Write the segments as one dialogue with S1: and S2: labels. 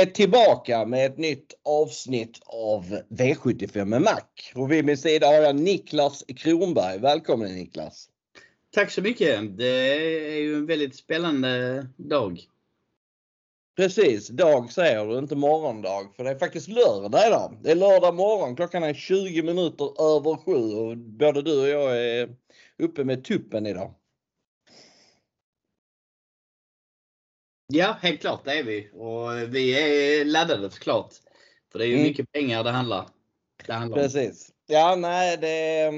S1: är tillbaka med ett nytt avsnitt av V75 med Mac. Och vid min sida har jag Niklas Kronberg. Välkommen Niklas!
S2: Tack så mycket! Det är ju en väldigt spännande dag.
S1: Precis, dag säger du, inte morgondag. För det är faktiskt lördag idag. Det är lördag morgon, klockan är 20 minuter över sju och både du och jag är uppe med tuppen idag.
S2: Ja, helt klart det är vi. Och vi är laddade såklart. För det är ju mm. mycket pengar det handlar, det handlar
S1: om. Precis. Ja, nej, det...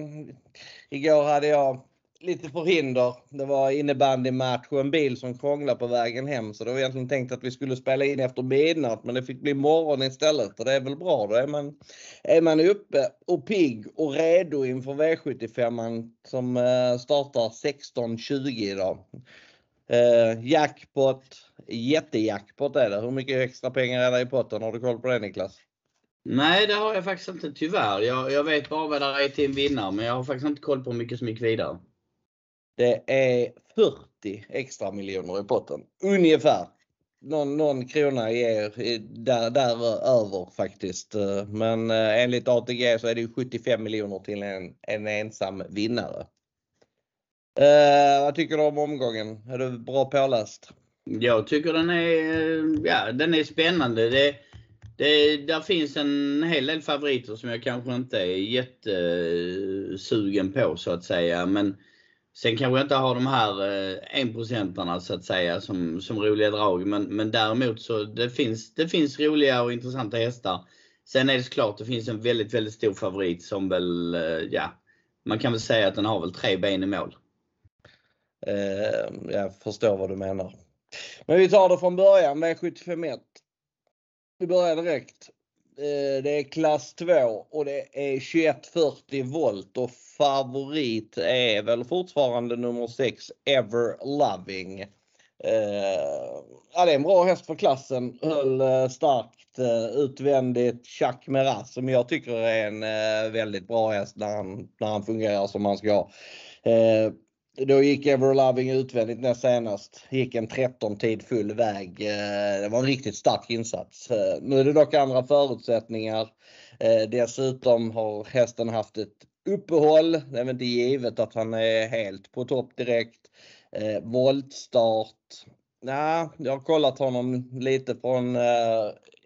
S1: Igår hade jag lite förhinder. Det var innebandymatch och en bil som krånglade på vägen hem. Så det var egentligen tänkt att vi skulle spela in efter midnatt men det fick bli morgon istället och det är väl bra. Då är man, är man uppe och pigg och redo inför V75 som eh, startar 16.20 idag. Eh, jackpot, jättejackpot är det. Hur mycket extra pengar är det i potten? Har du koll på det Niklas?
S2: Nej, det har jag faktiskt inte tyvärr. Jag, jag vet bara vad det är till en vinnare, men jag har faktiskt inte koll på hur mycket som gick vidare.
S1: Det är 40 extra miljoner i potten. Ungefär. Någon, någon krona ger där, däröver faktiskt. Men eh, enligt ATG så är det 75 miljoner till en, en ensam vinnare. Eh, vad tycker du om omgången? Är du bra påläst?
S2: Jag tycker den är, eh, ja, den är spännande. Det, det, där finns en hel del favoriter som jag kanske inte är jättesugen på så att säga. Men sen kanske jag inte har de här eh, enprocentarna så att säga som, som roliga drag. Men, men däremot så det finns det finns roliga och intressanta hästar. Sen är det såklart det finns en väldigt, väldigt stor favorit som väl, eh, ja, man kan väl säga att den har väl tre ben i mål.
S1: Eh, jag förstår vad du menar. Men vi tar det från början, V751. Vi börjar direkt. Eh, det är klass 2 och det är 2140 volt och favorit är väl fortfarande nummer 6 Ever Loving. Eh, ja, det är en bra häst för klassen. Höll starkt utvändigt. Chuck Meras som jag tycker är en väldigt bra häst när han, när han fungerar som han ska. Då gick Everloving utvändigt näst senast. Gick en 13 tid full väg. Eh, det var en riktigt stark insats. Eh, nu är det dock andra förutsättningar. Eh, dessutom har hästen haft ett uppehåll. Det är inte givet att han är helt på topp direkt. Voltstart. Nej, jag har kollat honom lite från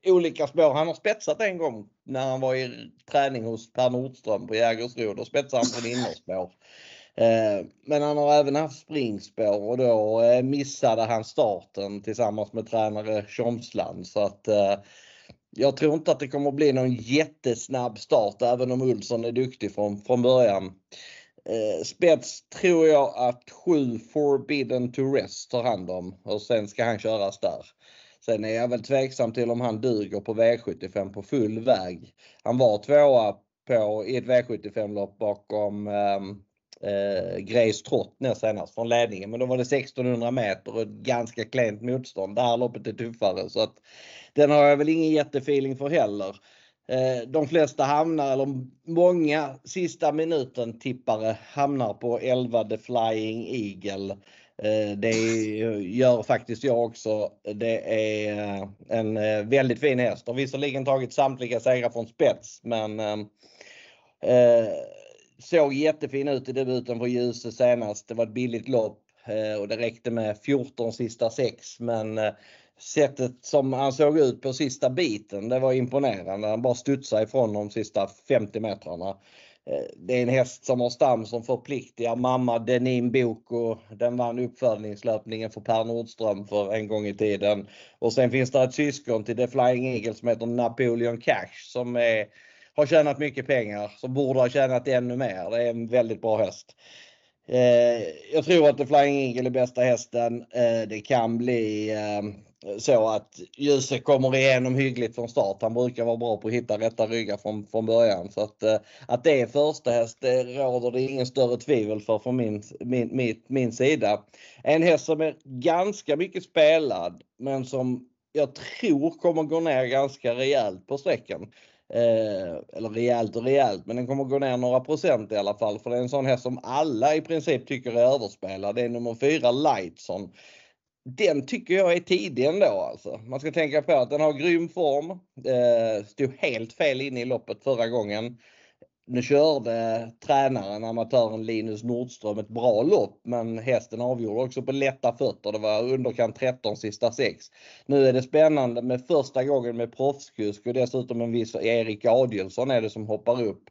S1: olika spår. Han har spetsat en gång när han var i träning hos Per Nordström på Jägersro. Då spetsade han från innerspår. Eh, men han har även haft springspår och då eh, missade han starten tillsammans med tränare Tjomsland. Så att eh, jag tror inte att det kommer bli någon jättesnabb start även om Olsson är duktig från, från början. Spets tror jag att 7 Forbidden to Rest tar hand om och sen ska han köras där. Sen är jag väl tveksam till om han duger på V75 på full väg. Han var tvåa på, i ett V75-lopp bakom ehm, eh, Grejs Trott näst senast från ledningen. Men då var det 1600 meter och ett ganska klent motstånd. Det här loppet är tuffare så att den har jag väl ingen jättefeeling för heller. Eh, de flesta hamnar, eller många sista minuten tippare hamnar på 11 The Flying Eagle. Eh, det gör faktiskt jag också. Det är eh, en eh, väldigt fin häst. Har visserligen tagit samtliga segrar från spets men såg jättefin ut i debuten för Ljuse senast. Det var ett billigt lopp eh, och det räckte med 14 sista 6 men eh, sättet som han såg ut på sista biten det var imponerande. Han bara studsade ifrån de sista 50 metrarna. Eh, det är en häst som har stam som förpliktigar. Mamma Denim Boko, den vann uppfödningslöpningen för Per Nordström för en gång i tiden. Och sen finns det ett syskon till The Flying Eagle som heter Napoleon Cash som är har tjänat mycket pengar som borde ha tjänat ännu mer. Det är en väldigt bra häst. Eh, jag tror att The Flying Eagle är bästa hästen. Eh, det kan bli eh, så att Ljuse kommer igenom hyggligt från start. Han brukar vara bra på att hitta rätta ryggar från, från början. Så att, eh, att det är första häst det råder det ingen större tvivel för från min, min, min, min sida. En häst som är ganska mycket spelad men som jag tror kommer gå ner ganska rejält på sträckan. Eh, eller rejält och rejält, men den kommer gå ner några procent i alla fall. För det är en sån häst som alla i princip tycker är överspelad. Det är nummer 4 Lightson. den tycker jag är tidig ändå alltså. Man ska tänka på att den har grym form. Eh, stod helt fel inne i loppet förra gången. Nu körde tränaren, amatören Linus Nordström ett bra lopp men hästen avgjorde också på lätta fötter. Det var underkant 13 sista sex. Nu är det spännande med första gången med proffskusk och dessutom en viss Erik Adielsson är det som hoppar upp.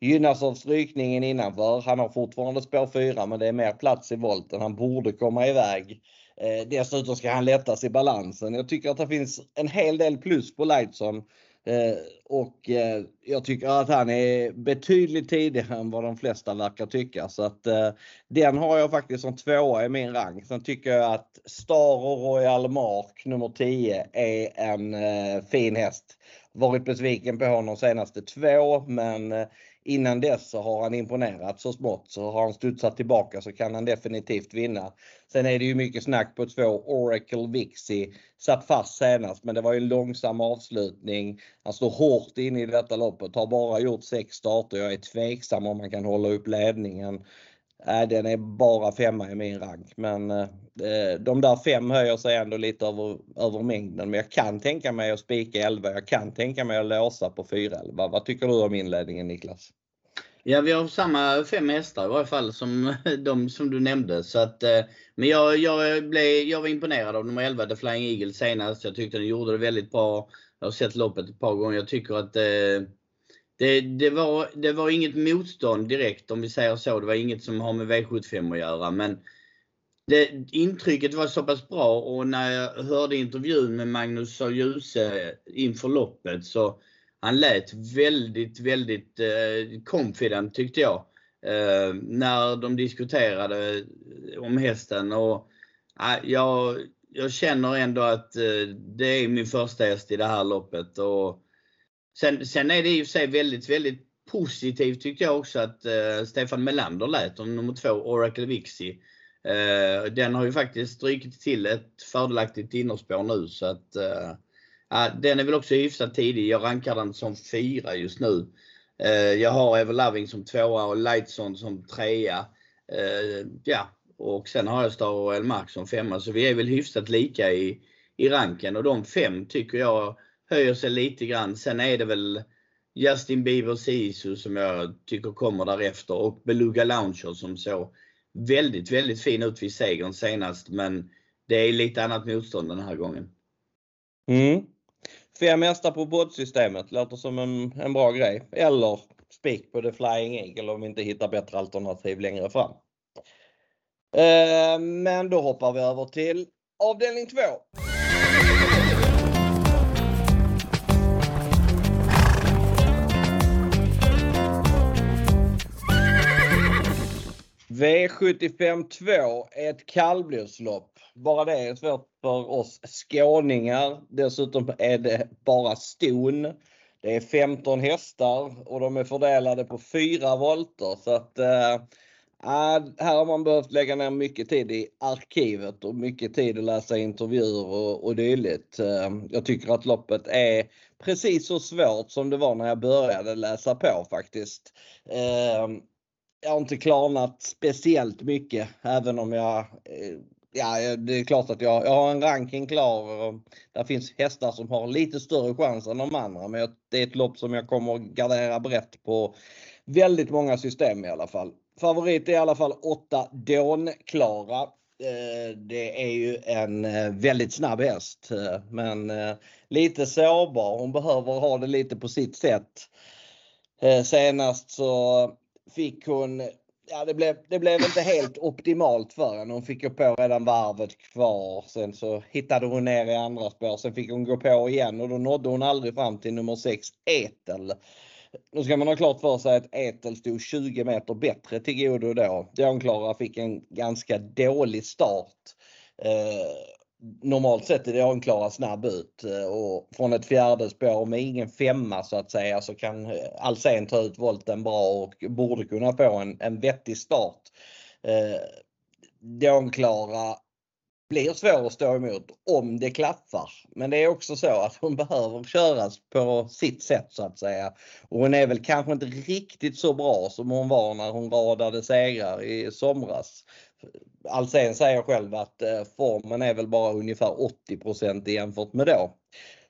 S1: Gynnas av strykningen innanför. Han har fortfarande spår 4 men det är mer plats i volten. Han borde komma iväg. Eh, dessutom ska han lättas i balansen. Jag tycker att det finns en hel del plus på Lightson. Eh, och eh, jag tycker att han är betydligt tidigare än vad de flesta verkar tycka. Så att eh, den har jag faktiskt som tvåa i min rang. Sen tycker jag att Star och Royal Mark nummer 10 är en eh, fin häst. Varit besviken på honom senaste två men eh, innan dess så har han imponerat så smått. Så har han studsat tillbaka så kan han definitivt vinna. Sen är det ju mycket snack på två Oracle Vixie. Satt fast senast men det var ju en långsam avslutning. Han står hårt inne i detta loppet. Har bara gjort sex starter. Jag är tveksam om man kan hålla upp ledningen. Nej, den är bara femma i min rank. Men eh, eh, de där fem höjer sig ändå lite över, över mängden. Men jag kan tänka mig att spika 11. Jag kan tänka mig att låsa på 4-11. Vad tycker du om inledningen Niklas?
S2: Ja, vi har samma fem hästar i varje fall som de som du nämnde. Så att, eh, men jag, jag, blev, jag var imponerad av nummer 11, The Flying Eagle senast. Jag tyckte den gjorde det väldigt bra. Jag har sett loppet ett par gånger. Jag tycker att eh, det, det, var, det var inget motstånd direkt om vi säger så. Det var inget som har med V75 att göra. Men det, intrycket var så pass bra och när jag hörde intervjun med Magnus och Djuse inför loppet så han lät väldigt, väldigt eh, confident tyckte jag. Eh, när de diskuterade eh, om hästen och eh, jag, jag känner ändå att eh, det är min första häst i det här loppet. Och sen, sen är det i och för sig väldigt, väldigt positivt tyckte jag också att eh, Stefan Melander lät om nummer två, Oracle Vixie. Eh, den har ju faktiskt strykit till ett fördelaktigt innerspår nu så att eh, den är väl också hyfsat tidig. Jag rankar den som fyra just nu. Eh, jag har Ever Loving som tvåa och Lightson som trea. Eh, ja, och sen har jag Star och Elmark som femma. Så vi är väl hyfsat lika i, i ranken och de fem tycker jag höjer sig lite grann. Sen är det väl Justin Bieber Sisu som jag tycker kommer därefter och Beluga Launcher som såg väldigt, väldigt fin ut vid segern senast. Men det är lite annat motstånd den här gången.
S1: Mm. Fem hästar på båtsystemet låter som en, en bra grej. Eller spik på The Flying Eagle om vi inte hittar bättre alternativ längre fram. Eh, men då hoppar vi över till avdelning 2. V75 2 är ett kallblodslopp. Bara det är svårt för oss skåningar. Dessutom är det bara ston. Det är 15 hästar och de är fördelade på fyra volter. Så att, äh, här har man behövt lägga ner mycket tid i arkivet och mycket tid att läsa intervjuer och, och dylikt. Eh, jag tycker att loppet är precis så svårt som det var när jag började läsa på faktiskt. Eh, jag har inte klarnat speciellt mycket även om jag eh, ja, det är klart att jag, jag har en ranking klar. Och där finns hästar som har lite större chans än de andra. Men det är ett lopp som jag kommer gardera brett på väldigt många system i alla fall. Favorit är i alla fall 8 Dawn Klara. Eh, det är ju en eh, väldigt snabb häst men lite sårbar. Hon behöver ha det lite på sitt sätt. Senast så fick hon ja, det, blev, det blev inte helt optimalt för henne. Hon fick gå på redan varvet kvar. Sen så hittade hon ner i andra spår. Sen fick hon gå på igen och då nådde hon aldrig fram till nummer 6 Etel. Nu ska man ha klart för sig att Etel stod 20 meter bättre till godo då. Dawn fick en ganska dålig start. Eh, Normalt sett är det klara snabb ut eh, och från ett fjärde spår med ingen femma så att säga så kan eh, Alsen ta ut volten bra och borde kunna få en, en vettig start. Eh, Dånklara blir svår att stå emot om det klaffar. Men det är också så att hon behöver köras på sitt sätt så att säga. Och hon är väl kanske inte riktigt så bra som hon var när hon radade segrar i somras. Alsen säger själv att eh, formen är väl bara ungefär 80% jämfört med då.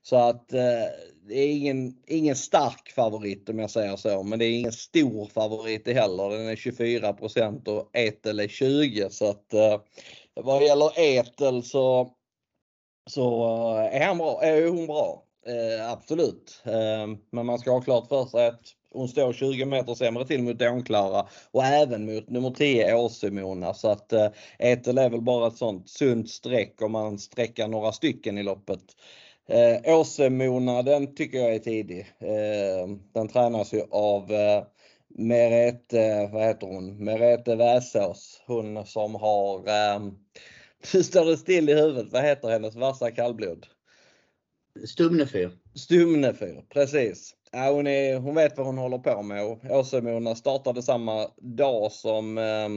S1: Så att eh, det är ingen, ingen stark favorit om jag säger så, men det är ingen stor favorit heller. Den är 24% och Etel är 20 så att eh, vad gäller Etel så, så eh, är, han bra, är hon bra. Eh, absolut. Eh, men man ska ha klart för sig att hon står 20 meter sämre till mot Dånklara och även mot nummer 10 Åsemona. Så att eh, Etel är väl bara ett sånt sunt streck om man sträcker några stycken i loppet. Eh, Åsemona den tycker jag är tidig. Eh, den tränas ju av eh, Merete, vad heter hon? Merete Väsås. Hon som har, eh, nu står det still i huvudet, vad heter hennes vassa kallblod?
S2: Stumnefyr.
S1: Stumnefyr, precis. Ja, hon, är, hon vet vad hon håller på med. Åsemona startade samma dag som eh,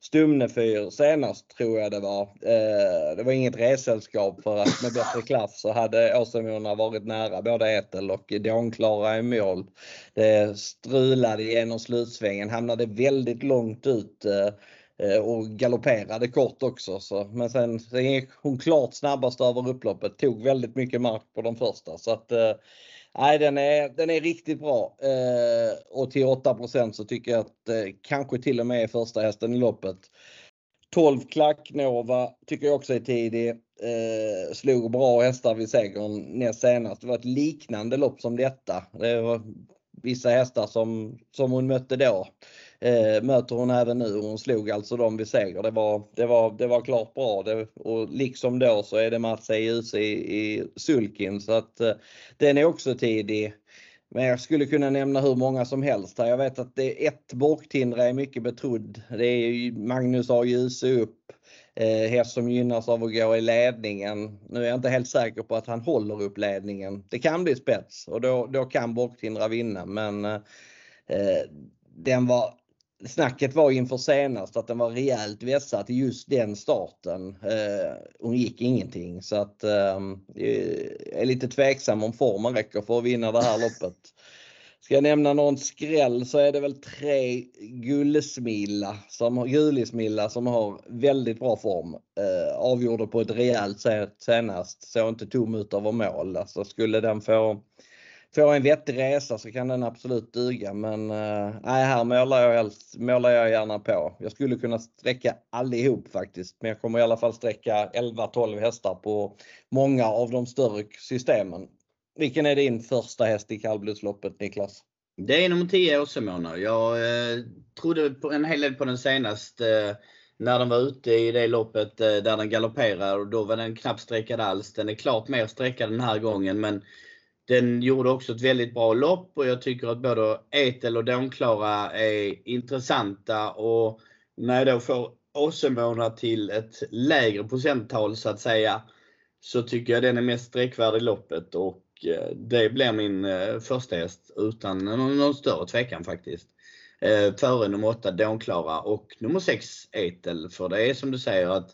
S1: Stumnefyr senast tror jag det var. Eh, det var inget ressällskap för att med bättre klaff så hade Åsemona varit nära både Etel och Dånklara i mål. Det strulade genom slutsvängen, hamnade väldigt långt ut eh, Eh, och galopperade kort också. Så, men sen, sen gick hon klart snabbast över upploppet, tog väldigt mycket mark på de första. Så att, eh, nej, den, är, den är riktigt bra. Eh, och till 8% så tycker jag att eh, kanske till och med är första hästen i loppet. 12 klack Nova tycker jag också är tidig. Eh, slog bra hästar vid segern näst senast. Det var ett liknande lopp som detta. Det var vissa hästar som, som hon mötte då eh, möter hon även nu. Hon slog alltså dem vid seger. Det var, det var, det var klart bra det, och liksom då så är det Mats EUC i, i Sulkin så att eh, den är också tidig. Men jag skulle kunna nämna hur många som helst här. Jag vet att det är ett Borktindra är mycket betrodd. Det är Magnus A. Djuse upp. Eh, häst som gynnas av att gå i ledningen. Nu är jag inte helt säker på att han håller upp ledningen. Det kan bli spets och då, då kan Borktindra vinna men eh, eh den var snacket var inför senast att den var rejält vässad till just den starten. Eh, hon gick ingenting så att ehm, eh, jag är lite tveksam om formen räcker för att vinna det här loppet. Ska jag nämna någon skräll så är det väl tre Gullsmilla som, Gulismilla som har väldigt bra form. Eh, avgjorde på ett rejält sätt senast. Såg inte tom ut över mål. Alltså skulle den få får en vettig resa så kan den absolut duga men eh, nej, här målar jag, målar jag gärna på. Jag skulle kunna sträcka allihop faktiskt men jag kommer i alla fall sträcka 11-12 hästar på många av de större systemen. Vilken är din första häst i kallblodsloppet Niklas?
S2: Det är nummer 10 Åsemåner. Jag eh, trodde på en hel del på den senast eh, när den var ute i det loppet eh, där den galopperar och då var den knappt sträckad alls. Den är klart mer sträckad den här gången men den gjorde också ett väldigt bra lopp och jag tycker att både Etel och Dånklara är intressanta. Och när jag då får Åsemåna till ett lägre procenttal så att säga så tycker jag den är mest sträckvärd i loppet. Och eh, det blir min eh, första häst utan någon större tvekan faktiskt. Eh, före nummer 8 Dånklara och nummer 6 Etel för det är som du säger att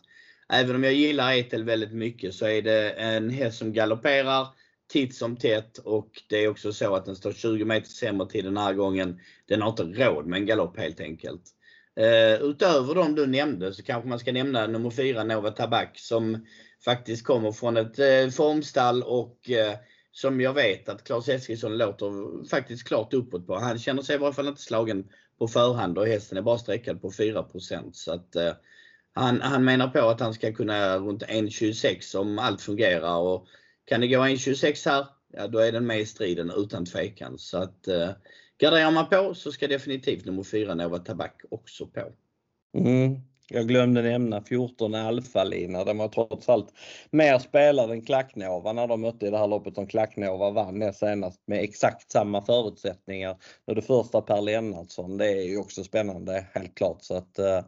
S2: även om jag gillar Etel väldigt mycket så är det en häst som galopperar titt som tätt och det är också så att den står 20 meter sämre till den här gången. Den har inte råd med en galopp helt enkelt. Uh, utöver de du nämnde så kanske man ska nämna nummer 4 Nova Tabak som faktiskt kommer från ett uh, formstall och uh, som jag vet att Claes Eskilsson låter faktiskt klart uppåt på. Han känner sig i varje fall inte slagen på förhand och hästen är bara sträckad på 4% så att han, han menar på att han ska kunna runt 1,26 om allt fungerar och kan det gå 1.26 här, ja då är den med i striden utan tvekan. Så att eh, garderar man på så ska definitivt nummer 4 Nova Tabak också på.
S1: Mm. Jag glömde nämna 14 Alfa-lina. Den var trots allt mer spelad än Klacknova när de mötte i det här loppet som Klacknova vann det senast med exakt samma förutsättningar. Och det första Per Lennartsson, det är ju också spännande helt klart. Så att eh,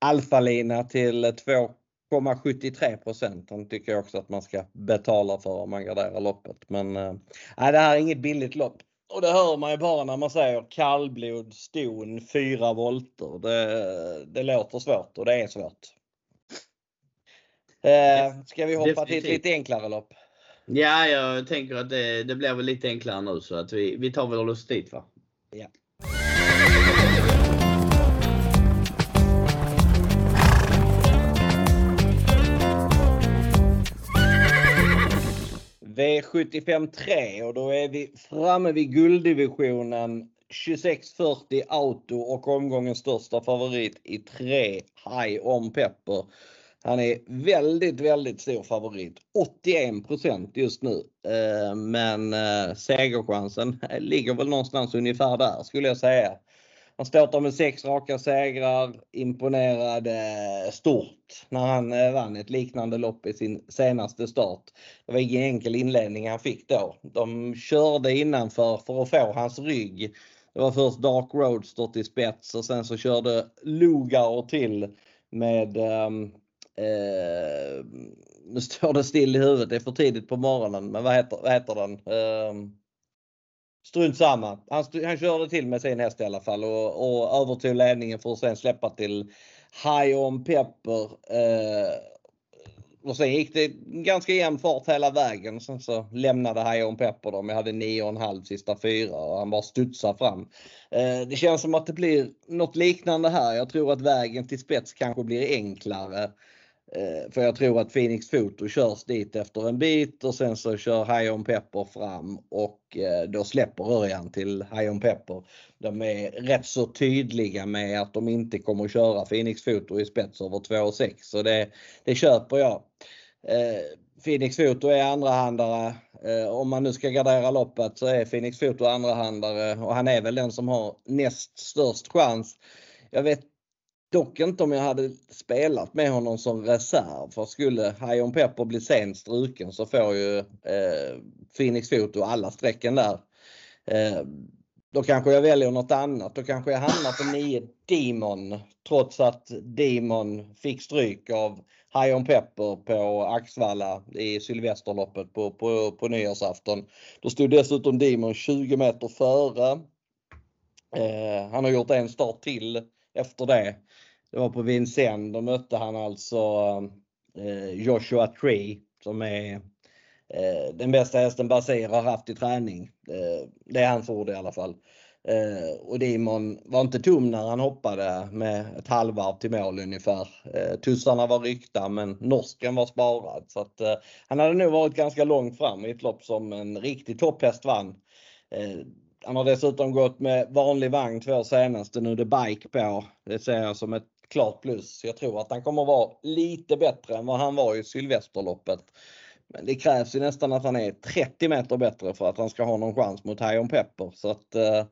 S1: Alfa-lina till 2 0,73% tycker jag också att man ska betala för om man garderar loppet. Men äh, det här är inget billigt lopp. Och det hör man ju bara när man säger kallblod, ston, 4 volter. Det, det låter svårt och det är svårt. Eh, ska vi hoppa till ett lite enklare lopp?
S2: Ja, jag tänker att det, det blir väl lite enklare nu så att vi, vi tar väl oss dit va?
S1: Ja. V75 3 och då är vi framme vid gulddivisionen 2640 Auto och omgångens största favorit i 3 High On Pepper. Han är väldigt, väldigt stor favorit. 81% just nu. Eh, men eh, segerchansen ligger väl någonstans ungefär där skulle jag säga. Han startar med sex raka segrar, imponerade eh, stort när han eh, vann ett liknande lopp i sin senaste start. Det var ingen enkel inledning han fick då. De körde innanför för att få hans rygg. Det var först Dark Roadster till spets och sen så körde Lugar till med um, eh, nu står det still i huvudet, det är för tidigt på morgonen, men vad heter, vad heter den? Eh, strunt samma. Han, han körde till med sin häst i alla fall och, och övertog ledningen för att sen släppa till High on Pepper. Eh, och sen gick det ganska jämn fart hela vägen. Sen så lämnade High on Pepper dem. Jag hade 9,5 sista fyra och han bara studsade fram. Eh, det känns som att det blir något liknande här. Jag tror att vägen till spets kanske blir enklare. Eh, för jag tror att Phoenix Foto körs dit efter en bit och sen så kör High On Pepper fram och eh, då släpper Örjan till High On Pepper. De är rätt så tydliga med att de inte kommer att köra Phoenix Foto i spets över 2,6 så det, det köper jag. Eh, Phoenix Foto är andrahandare. Om man nu ska gardera loppet så är Phoenix Foto andrahandare och han är väl den som har näst störst chans. Jag vet Dock inte om jag hade spelat med honom som reserv. För skulle Hion Pepper bli sent struken så får ju eh, Phoenix Foto alla strecken där. Eh, då kanske jag väljer något annat. Då kanske jag hamnar på 9 Demon. Trots att Demon fick stryk av Hion Pepper på Axvalla i Sylvesterloppet på, på, på nyårsafton. Då stod dessutom Demon 20 meter före. Eh, han har gjort en start till efter det. Det var på Vincennes. Då mötte han alltså eh, Joshua Tree som är eh, den bästa hästen Basir har haft i träning. Eh, det är hans ord i alla fall. Eh, och Dimon var inte tom när han hoppade med ett halvvarv till mål ungefär. tussarna var ryckta men norsken var sparad. Så att, han hade nog varit ganska långt fram i ett lopp som en riktig topphäst vann. Han har dessutom gått med vanlig vagn två senaste, nu är det bike på. Det ser jag som ett klart plus. Jag tror att han kommer vara lite bättre än vad han var i Sylvesterloppet. Men det krävs ju nästan att han är 30 meter bättre för att han ska ha någon chans mot Hajon Pepper. Så att eh,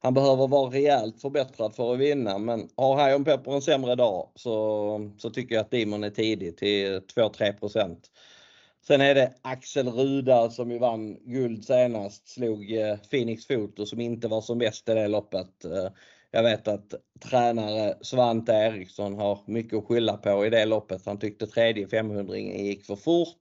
S1: han behöver vara rejält förbättrad för att vinna. Men har Hajon Pepper en sämre dag så, så tycker jag att Dimon är tidig till 2-3% Sen är det Axel Ruda som ju vann guld senast, slog eh, Phoenix Foto som inte var som bäst i det loppet. Eh, jag vet att tränare Svante Eriksson har mycket att skylla på i det loppet. Han tyckte tredje 500 gick för fort.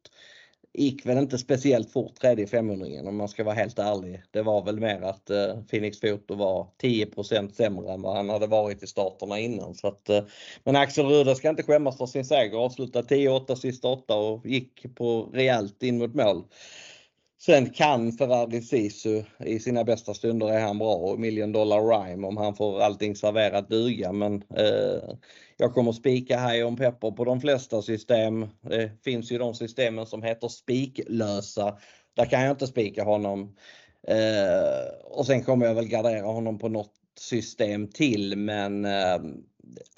S1: Gick väl inte speciellt fort tredje 500 om man ska vara helt ärlig. Det var väl mer att eh, Phoenix Foto var 10% sämre än vad han hade varit i starterna innan. Så att, eh, men Axel Ruda ska inte skämmas för sin seger. Avslutade 10-8 sista 8 och gick på rejält in mot mål. Sen kan Ferrari Sisu i sina bästa stunder är han bra och Million Dollar Rhyme om han får allting serverat duga men eh, jag kommer spika High on Pepper på de flesta system. Det finns ju de systemen som heter spiklösa. Där kan jag inte spika honom. Eh, och sen kommer jag väl gardera honom på något system till men eh,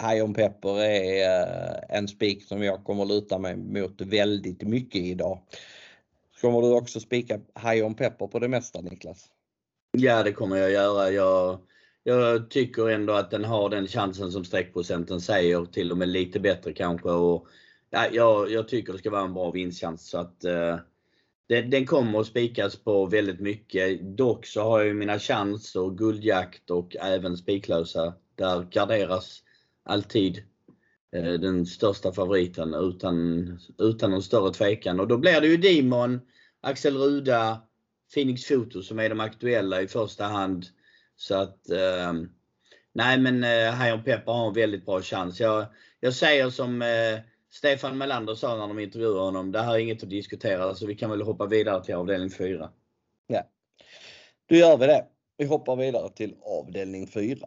S1: High on Pepper är eh, en spik som jag kommer luta mig mot väldigt mycket idag. Kommer du också spika High on Pepper på det mesta Niklas?
S2: Ja det kommer jag göra. Jag, jag tycker ändå att den har den chansen som streckprocenten säger, till och med lite bättre kanske. Och, ja, jag, jag tycker det ska vara en bra vinstchans. Så att, eh, den, den kommer att spikas på väldigt mycket. Dock så har jag mina chanser, guldjakt och även spiklösa. Där garderas alltid eh, den största favoriten utan, utan någon större tvekan. Och då blir det ju Demon Axel Ruda, Phoenix Foto som är de aktuella i första hand. Så att eh, Nej men eh, Hajon Pepper har en väldigt bra chans. Jag, jag säger som eh, Stefan Melander sa när de intervjuade honom, det här är inget att diskutera så vi kan väl hoppa vidare till avdelning 4.
S1: Ja, då gör vi det. Vi hoppar vidare till avdelning 4.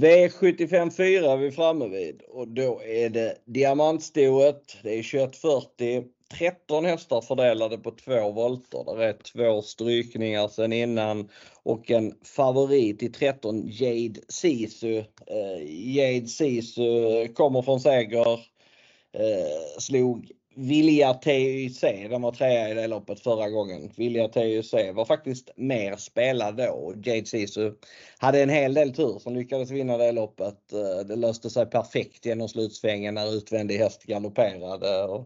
S1: V75 4 är vi framme vid och då är det diamantstoet. Det är 2140. 13 hästar fördelade på två volter. Det är två strykningar sen innan och en favorit i 13 Jade Sisu. Eh, Jade Sisu kommer från seger. Eh, slog Vilja TYC, den var trea i det loppet förra gången. Vilja TYC var faktiskt mer spelad då. Jade Sisu hade en hel del tur som lyckades vinna det loppet. Eh, det löste sig perfekt genom slutsvängen när utvändig häst galopperade.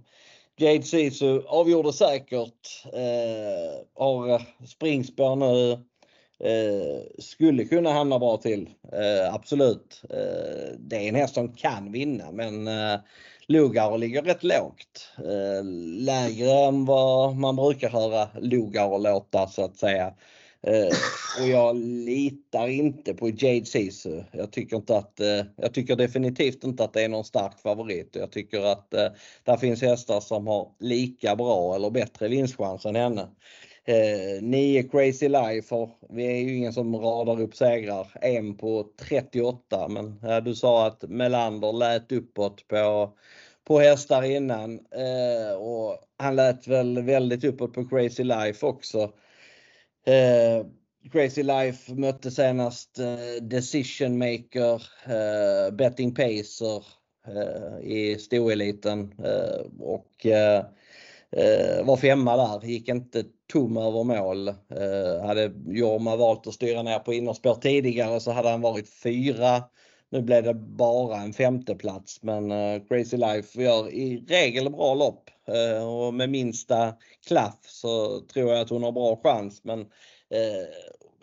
S1: Jade Sisu avgjorde säkert. Eh, har springspår nu. Eh, skulle kunna hamna bra till. Eh, absolut. Eh, det är en häst som kan vinna men eh, Lugauer ligger rätt lågt. Eh, lägre än vad man brukar höra Lugauer låta så att säga. Eh, och jag litar inte på Jade Sisu. Jag tycker, inte att, eh, jag tycker definitivt inte att det är någon stark favorit. Jag tycker att där finns hästar som har lika bra eller bättre vinstchans än henne. Eh, nio Crazy Life, och vi är ju ingen som radar upp segrar. En på 38 men eh, du sa att Melander lät uppåt på, på hästar innan eh, och han lät väl väldigt uppåt på Crazy Life också. Eh, Crazy Life mötte senast eh, Decision Maker, eh, Betting Pacer eh, i stoeliten och Eh, var femma där, gick inte tom över mål. Eh, hade Jorma valt att styra ner på innerspår tidigare så hade han varit fyra. Nu blev det bara en femteplats men eh, Crazy Life gör i regel bra lopp eh, och med minsta klaff så tror jag att hon har bra chans men eh,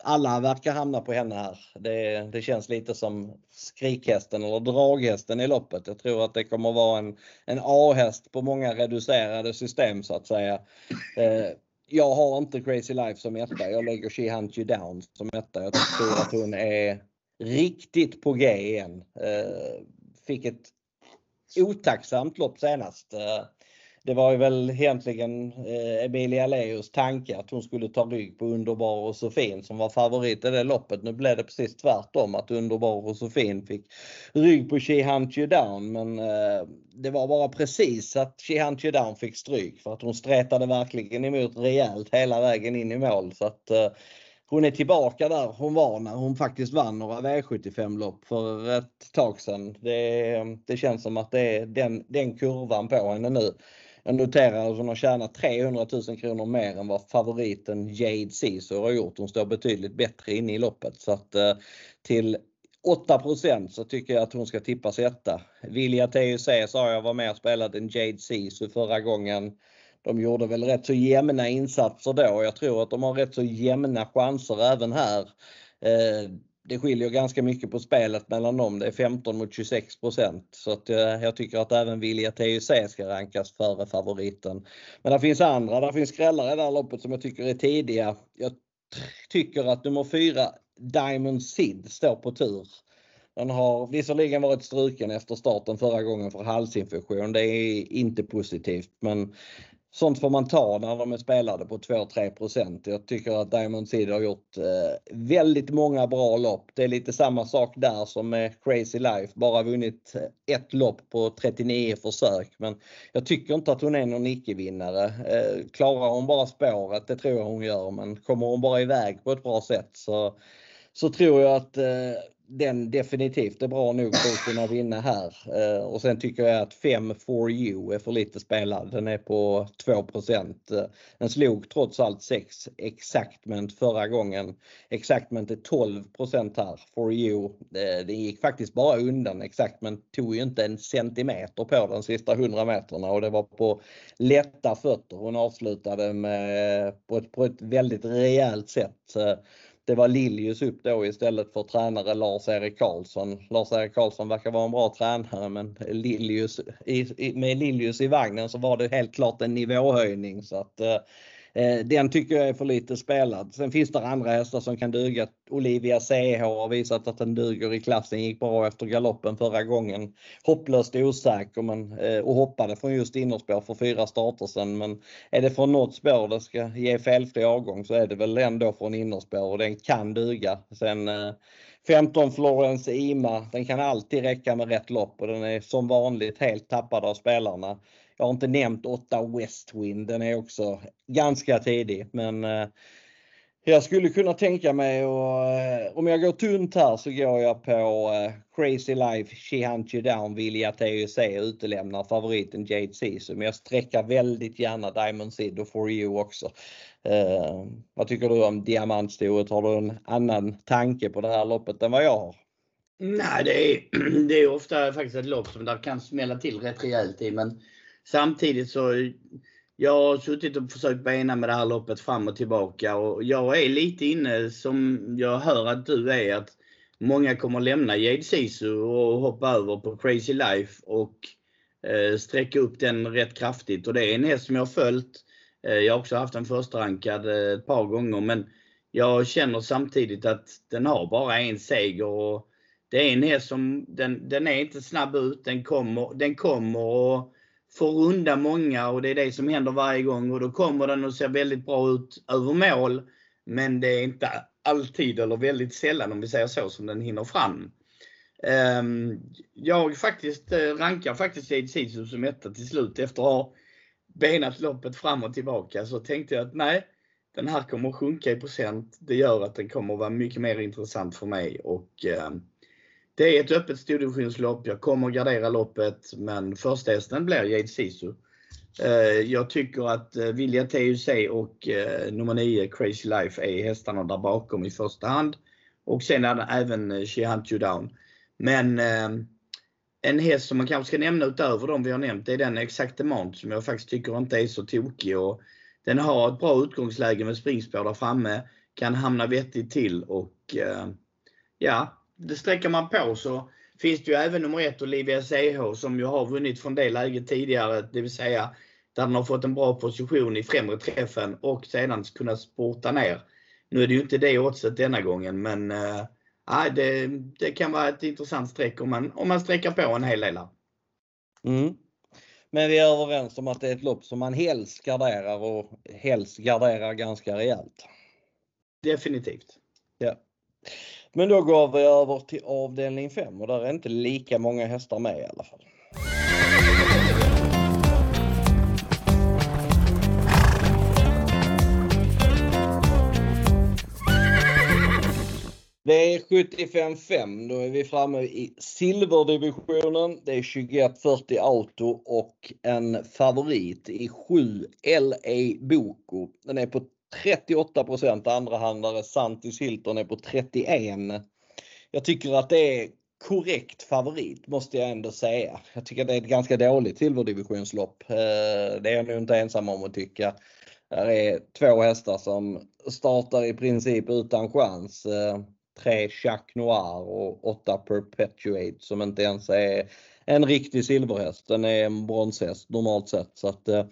S1: alla verkar hamna på henne här. Det, det, känns lite som skrikhästen eller draghästen i loppet. Jag tror att det kommer vara en, en A-häst på många reducerade system så att säga. Eh, jag har inte Crazy Life som etta. Jag lägger She Hunt You Down som etta. Jag tror att hon är riktigt på G igen. Eh, fick ett otacksamt lopp senast. Eh, det var ju väl egentligen eh, Emilia Leos tanke att hon skulle ta rygg på Underbar och Sofin som var favorit i det loppet. Nu blev det precis tvärtom att Underbar och Sofin fick rygg på She Hunt You Down men eh, det var bara precis att She Hunt You Down fick stryk för att hon stretade verkligen emot rejält hela vägen in i mål så att eh, hon är tillbaka där hon var när hon faktiskt vann några V75-lopp för ett tag sedan. Det, det känns som att det är den, den kurvan på henne nu. Jag noterar att hon har tjänat 300 000 kronor mer än vad favoriten Jade Caesar har gjort. Hon står betydligt bättre inne i loppet. Så att eh, till 8% så tycker jag att hon ska tippas etta. Vilja TUC sa jag var med och spelade en Jade Caesar förra gången. De gjorde väl rätt så jämna insatser då. Jag tror att de har rätt så jämna chanser även här. Eh, det skiljer ganska mycket på spelet mellan dem. Det är 15 mot 26% Så att eh, jag tycker att även Vilja TUC ska rankas före favoriten. Men det finns andra, det finns skrällar i det här loppet som jag tycker är tidiga. Jag tycker att nummer 4 Diamond Sid står på tur. Den har visserligen varit struken efter starten förra gången för halsinfektion. Det är inte positivt men sånt får man ta när de är spelade på 2-3% Jag tycker att Diamond Seed har gjort eh, väldigt många bra lopp. Det är lite samma sak där som med Crazy Life, bara vunnit eh, ett lopp på 39 försök. Men jag tycker inte att hon är någon icke-vinnare. Eh, klarar hon bara spåret, det tror jag hon gör, men kommer hon bara iväg på ett bra sätt så, så tror jag att eh, den definitivt är bra nog för att kunna vinna här. Eh, och sen tycker jag att 5 for you är för lite spelad. Den är på 2 eh, Den slog trots allt 6 Exactment förra gången. Exactment är 12% här. For you, eh, det gick faktiskt bara undan. Exactment tog ju inte en centimeter på de sista 100 meterna och det var på lätta fötter. Hon avslutade med, eh, på, ett, på ett väldigt rejält sätt eh, det var Liljus upp då istället för tränare Lars-Erik Karlsson. Lars-Erik Karlsson verkar vara en bra tränare men Liljus, i, med Liljus i vagnen så var det helt klart en nivåhöjning så att Eh, Eh, den tycker jag är för lite spelad. Sen finns det andra hästar som kan duga. Olivia CH har visat att den duger i klassen. Gick bra efter galoppen förra gången. Hopplöst osäker men, eh, och hoppade från just innerspår för fyra starter sen. Men är det från något spår det ska ge felfri avgång så är det väl ändå från innerspår och den kan duga. Sen eh, 15 Florence Ima, den kan alltid räcka med rätt lopp och den är som vanligt helt tappad av spelarna. Jag har inte nämnt 8 Westwind, den är också ganska tidig men eh, jag skulle kunna tänka mig och eh, om jag går tunt här så går jag på eh, Crazy Life, She Hunt You Down, Vilja TUC utelämnar favoriten Jade Season. Men jag sträcker väldigt gärna Diamond Seed och For You också. Eh, vad tycker du om diamantstoet? Har du en annan tanke på det här loppet än vad jag har?
S2: Nej, det är, det är ofta faktiskt ett lopp som där kan smälla till rätt rejält i. Men samtidigt så jag har suttit och försökt bena med det här loppet fram och tillbaka och jag är lite inne som jag hör att du är att många kommer lämna Jade Sisu och hoppa över på Crazy Life och eh, sträcka upp den rätt kraftigt och det är en häst som jag har följt. Eh, jag har också haft en förstrankad eh, ett par gånger men jag känner samtidigt att den har bara en seger och det är en häst som den, den är inte snabb ut, den kommer, den kommer och får runda många och det är det som händer varje gång och då kommer den och ser väldigt bra ut över mål. Men det är inte alltid eller väldigt sällan om vi säger så som den hinner fram. Ehm, jag faktiskt eh, rankar faktiskt Jade Sisu som etta till slut efter att ha benat loppet fram och tillbaka så tänkte jag att nej, den här kommer att sjunka i procent. Det gör att den kommer att vara mycket mer intressant för mig och ehm, det är ett öppet stordivisionslopp. Jag kommer att gardera loppet men första hästen blir Jade Sisu. Eh, jag tycker att eh, Vilja TUC och eh, nummer 9 Crazy Life är hästarna där bakom i första hand. Och sen är det även She Hunt You Down. Men en häst som man kanske ska nämna utöver de vi har nämnt det är den Exactement som jag faktiskt tycker inte är så tokig. Och den har ett bra utgångsläge med springspår där framme. Kan hamna vettigt till och ja, det sträcker man på så finns det ju även nummer ett Olivia CH som ju har vunnit från det läget tidigare, det vill säga där den har fått en bra position i främre träffen och sedan kunnat sporta ner. Nu är det ju inte det oddset denna gången men äh, det, det kan vara ett intressant streck om man, om man sträcker på en hel del.
S1: Mm. Men vi är överens om att det är ett lopp som man helst garderar och helst garderar ganska rejält.
S2: Definitivt.
S1: Ja. Men då går vi över till avdelning 5 och där är inte lika många hästar med i alla fall. Det är 75-5. Då är vi framme i silverdivisionen. Det är 2140 Auto och en favorit i 7 LA Boko. Den är på 38% andrahandare. Santis Hilton är på 31. Jag tycker att det är korrekt favorit måste jag ändå säga. Jag tycker det är ett ganska dåligt silverdivisionslopp. Eh, det är jag nog inte ensam om att tycka. Det är två hästar som startar i princip utan chans. Eh, tre Chac Noir och åtta Perpetuate som inte ens är en riktig silverhäst. Den är en bronshäst normalt sett. Så att, eh,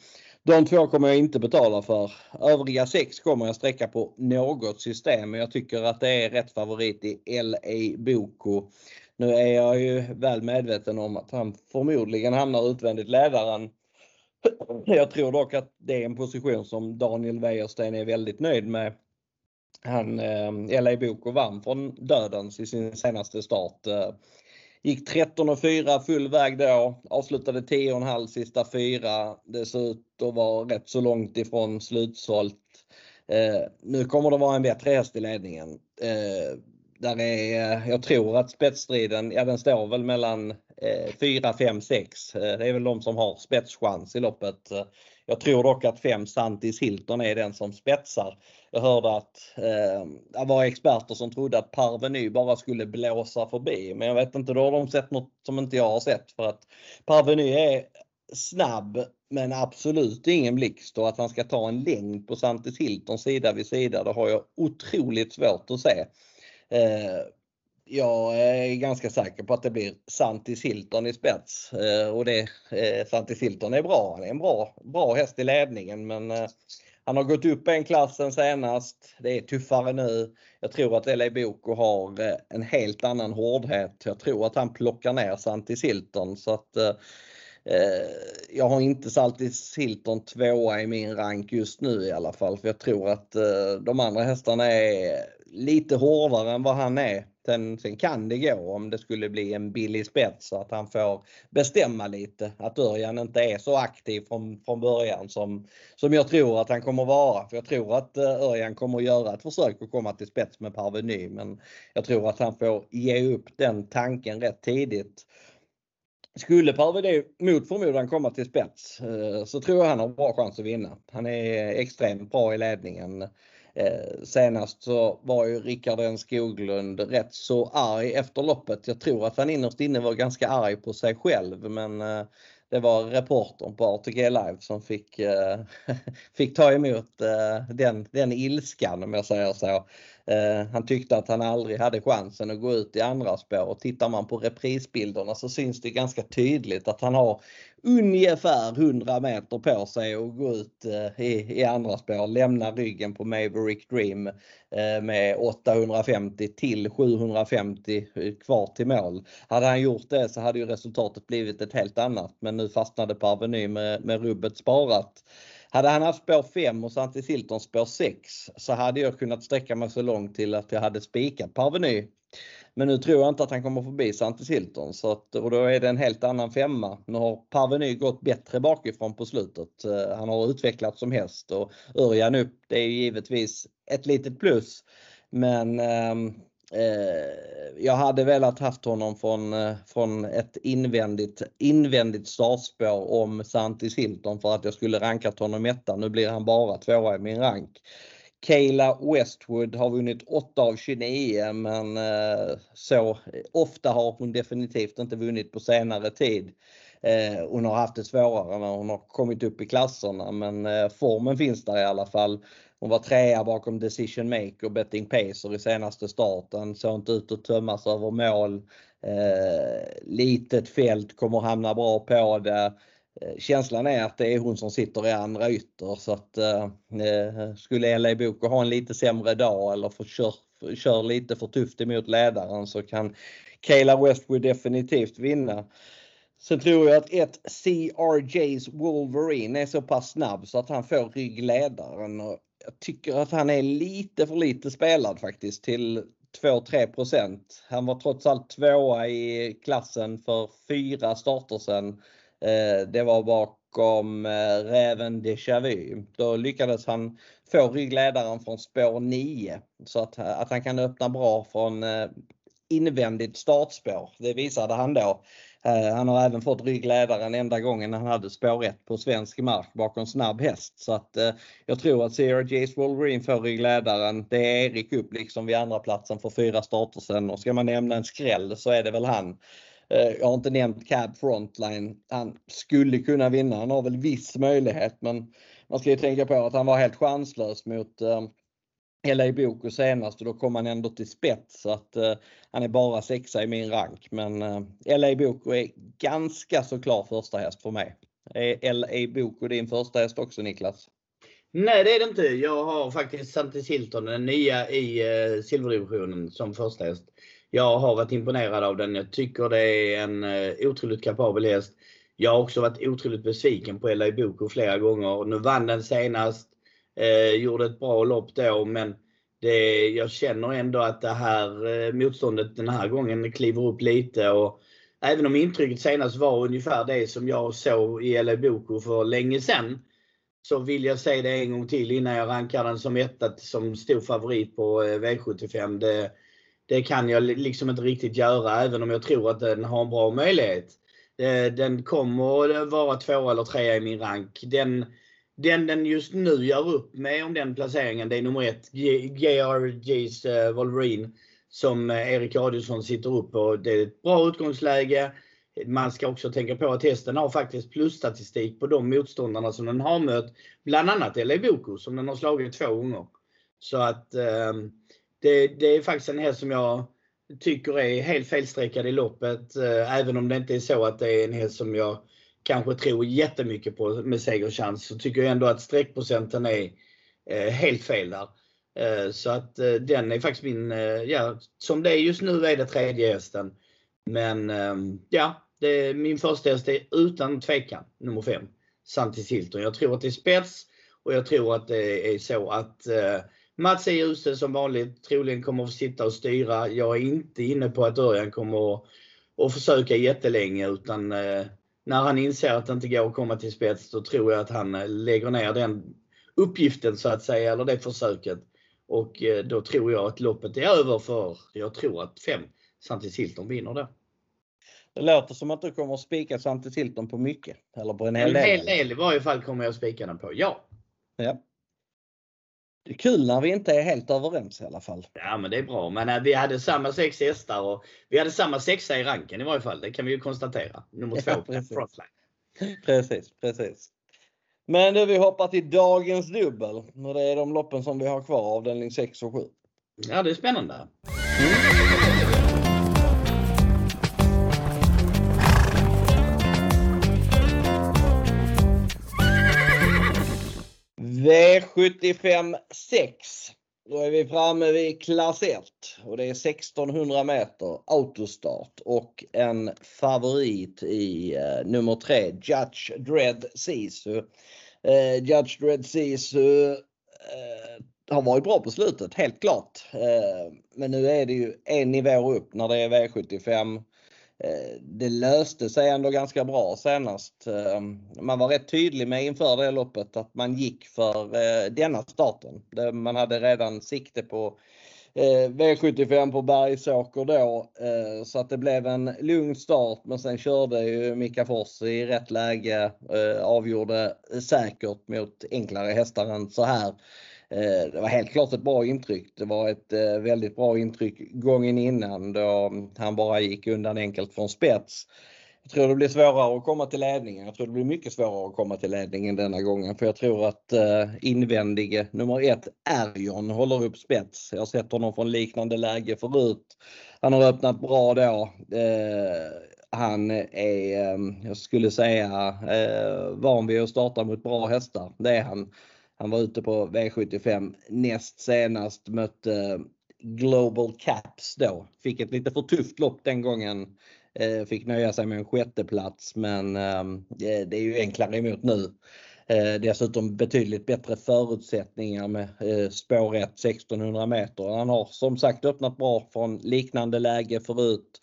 S1: de två kommer jag inte betala för. Övriga sex kommer jag sträcka på något system men jag tycker att det är rätt favorit i LA Boko. Nu är jag ju väl medveten om att han förmodligen hamnar utvändigt ledaren. Jag tror dock att det är en position som Daniel Wäjersten är väldigt nöjd med. Han, eh, LA Boko vann från dödens i sin senaste start. Eh, Gick 13,4 full väg då. Avslutade 10,5 sista fyra. Det ser ut att vara rätt så långt ifrån slutsålt. Eh, nu kommer det vara en bättre häst i ledningen. Eh, där är, eh, jag tror att spetsstriden, ja den står väl mellan eh, 4, 5, 6. det är väl de som har spetschans i loppet. Jag tror dock att 5 Santis Hilton är den som spetsar. Jag hörde att eh, det var experter som trodde att Parveny bara skulle blåsa förbi. Men jag vet inte, då har de sett något som inte jag har sett. För att Parveny är snabb men absolut ingen blixt och att han ska ta en längd på Santis Hilton sida vid sida det har jag otroligt svårt att se. Eh, jag är ganska säker på att det blir Santi Silton i spets. Eh, och det, eh, Santi Silton är bra. Han är en bra, bra häst i ledningen men eh, han har gått upp en klass sen senast. Det är tuffare nu. Jag tror att LA Boko har eh, en helt annan hårdhet. Jag tror att han plockar ner Santi Silton så att jag har inte Saltis Hilton tvåa i min rank just nu i alla fall för jag tror att de andra hästarna är lite hårdare än vad han är. Sen, sen kan det gå om det skulle bli en billig spets så att han får bestämma lite. Att Örjan inte är så aktiv från, från början som, som jag tror att han kommer vara. För jag tror att eh, Örjan kommer att göra ett försök att komma till spets med Parveny men jag tror att han får ge upp den tanken rätt tidigt. Skulle Parvedi mot förmodan komma till spets eh, så tror jag han har bra chans att vinna. Han är extremt bra i ledningen. Eh, senast så var ju Rickard N Skoglund rätt så arg efter loppet. Jag tror att han innerst inne var ganska arg på sig själv men eh, det var reportern på ATG Live som fick, eh, fick ta emot eh, den, den ilskan om jag säger så. Eh, han tyckte att han aldrig hade chansen att gå ut i andra spår och tittar man på reprisbilderna så syns det ganska tydligt att han har ungefär 100 meter på sig att gå ut eh, i, i andra spår, lämna ryggen på Maverick Dream eh, med 850 till 750 kvar till mål. Hade han gjort det så hade ju resultatet blivit ett helt annat men nu fastnade Parveny med, med rubbet sparat. Hade han haft spår 5 och Santi Silton spår 6 så hade jag kunnat sträcka mig så långt till att jag hade spikat Parveny. Men nu tror jag inte att han kommer förbi Santi Silton så att, och då är det en helt annan femma. Nu har Parveny gått bättre bakifrån på slutet. Eh, han har utvecklats som häst och Örjan upp det är givetvis ett litet plus. Men Eh, Eh, jag hade velat haft honom från, eh, från ett invändigt, invändigt startspår om Santis Hilton för att jag skulle rankat honom etta. Nu blir han bara tvåa i min rank. Kayla Westwood har vunnit 8 av 29 men eh, så ofta har hon definitivt inte vunnit på senare tid. Eh, hon har haft det svårare när hon har kommit upp i klasserna men formen finns där i alla fall. Hon var trea bakom Decision Maker och Betting Pacer i senaste starten. Såg inte ut att tömmas över mål. Eh, litet fält, kommer hamna bra på det. Eh, känslan är att det är hon som sitter i andra ytter så att eh, eh skulle LA Boko ha en lite sämre dag eller få kör, kör lite för tufft emot ledaren så kan Kayla Westwood definitivt vinna. Sen tror jag att ett CRJ's Wolverine är så pass snabb så att han får ryggledaren. Och jag tycker att han är lite för lite spelad faktiskt till 2-3% Han var trots allt tvåa i klassen för fyra starter sen. Eh, det var bakom eh, Räven Déjà Vu. Då lyckades han få ryggledaren från spår 9 så att, att han kan öppna bra från eh, invändigt startspår. Det visade han då. Eh, han har även fått ryggledaren enda gången han hade spår 1 på svensk mark bakom snabb häst. Så att eh, jag tror att CRJ's Wolverine får ryggledaren. Det är Erik upp liksom vid andra platsen för fyra starter sen och ska man nämna en skräll så är det väl han. Eh, jag har inte nämnt Cab Frontline. Han skulle kunna vinna. Han har väl viss möjlighet men man ska ju tänka på att han var helt chanslös mot LA Boko senast och då kom han ändå till spets så att eh, han är bara sexa i min rank. Men eh, LA Boko är ganska så klar första häst för mig. Är LA Boko din första häst också Niklas?
S2: Nej det är det inte. Jag har faktiskt Santis Hilton, den nya i eh, silverdivisionen som första häst. Jag har varit imponerad av den. Jag tycker det är en eh, otroligt kapabel häst. Jag har också varit otroligt besviken på LA Boko flera gånger. Nu vann den senast Eh, gjorde ett bra lopp då men det, jag känner ändå att det här eh, motståndet den här gången kliver upp lite. Och även om intrycket senast var ungefär det som jag såg i LA Boko för länge sedan. Så vill jag säga det en gång till innan jag rankar den som etta som stor favorit på eh, V75. Det, det kan jag liksom inte riktigt göra även om jag tror att den har en bra möjlighet. Eh, den kommer vara två eller tre i min rank. Den, den den just nu gör upp med om den placeringen, det är nummer ett, JRG's uh, eh, Wolverine, som eh, Erik Adielsson sitter upp på. Det är ett bra utgångsläge. Man ska också tänka på att hästen har faktiskt plusstatistik på de motståndarna som den har mött. Bland annat LA Boko som den har slagit två gånger. Så att ehm, det, det, är faktiskt en häst som jag tycker är helt felstreckad i loppet. Eh, även om det inte är så att det är en häst som jag kanske tror jättemycket på med segerchans så tycker jag ändå att streckprocenten är eh, helt fel där. Eh, så att eh, den är faktiskt min, ja som det är just nu är det tredje hästen. Men ehm, ja, det, min första häst är utan tvekan nummer 5. Santis Hilton. Jag tror att det är spets och jag tror att det är så att Mats är usel som vanligt troligen kommer att sitta och styra. Jag är inte inne på att Örjan kommer att, att försöka jättelänge utan när han inser att det inte går att komma till spets då tror jag att han eh, lägger ner den uppgiften så att säga, eller det försöket. Och eh, då tror jag att loppet är över för jag tror att 5 Santis Hilton vinner det.
S1: Det låter som att du kommer att spika Svante Tilton på mycket. Eller på en hel
S2: del. En hel del i varje fall kommer jag att spika den på, ja.
S1: ja. Det är kul när vi inte är helt överens i alla fall.
S2: Ja men det är bra. Men äh, vi hade samma sex hästar och vi hade samma sexa i ranken i varje fall. Det kan vi ju konstatera. Nummer två ja, precis. frontline.
S1: Precis, precis. Men du, vi hoppar till dagens dubbel. Och det är de loppen som vi har kvar, avdelning 6 och 7.
S2: Ja, det är spännande. Mm.
S1: V75 6. Då är vi framme vid klass 1 och det är 1600 meter autostart och en favorit i uh, nummer 3 Judge Dread Sisu. Uh, Judge Dread Sisu uh, har varit bra på slutet, helt klart. men nu är det ju en nivå upp när det är V75 Eh, det löste sig ändå ganska bra senast. Eh, man var rätt tydlig med inför det loppet att man gick för eh, denna starten. Man hade redan sikte på V75 på Bergsåker då så att det blev en lugn start men sen körde ju Mika Fors i rätt läge, avgjorde säkert mot enklare hästar än så här. Eh, det var helt klart ett bra intryck. Det var ett eh, väldigt bra intryck gången innan då han bara gick undan enkelt från spets. Jag tror det blir svårare att komma till ledningen. Jag tror det blir mycket svårare att komma till ledningen denna gången för jag tror att eh, invändige nummer ett Erjon håller upp spets. Jag har sett honom från liknande läge förut. Han har öppnat bra då. Han är, jag skulle säga, van vid att starta mot bra hästar. Det är han. Han var ute på V75 näst senast, mötte Global Caps då. Fick ett lite för tufft lopp den gången. Eh, fick nöja sig med en sjätteplats men ehm, det är ju enklare emot nu. Eh, dessutom betydligt bättre förutsättningar med eh, spår 1 1600 meter. Han har som sagt öppnat bra från liknande läge förut.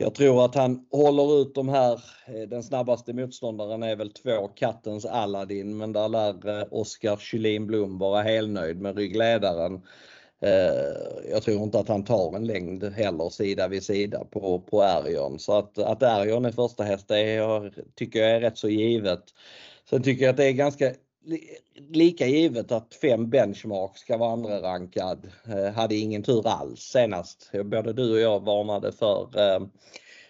S1: Jag tror att han håller ut de här. Eh, den snabbaste motståndaren är väl två kattens Aladdin men där lär eh, Oskar Kylin Blom vara helnöjd med ryggledaren. Eh, jag tror inte att han tar en längd heller sida vid sida på, på Arion. Så att, att Arion är första häst det är, tycker jag är rätt så givet. Sen tycker jag att det är ganska lika givet att fem benchmark ska vara andra rankad. Eh, hade ingen tur alls senast. Både du och jag varnade för eh,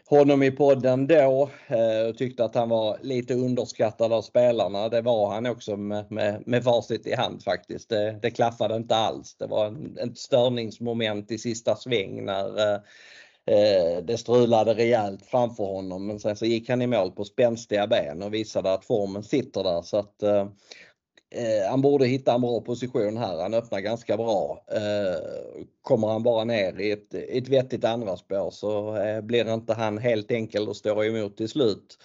S1: honom i podden då eh, och tyckte att han var lite underskattad av spelarna. Det var han också med, med, med facit i hand faktiskt. Det, det klaffade inte alls. Det var en, ett störningsmoment i sista sväng när eh, Eh, det strulade rejält framför honom men sen så gick han i mål på spänstiga ben och visade att formen sitter där så att Eh, eh han borde hitta en bra position här. Han öppnar ganska bra. Eh, kommer han bara ner i ett, ett vettigt andra spår så eh, blir inte han helt enkel att stå emot till slut.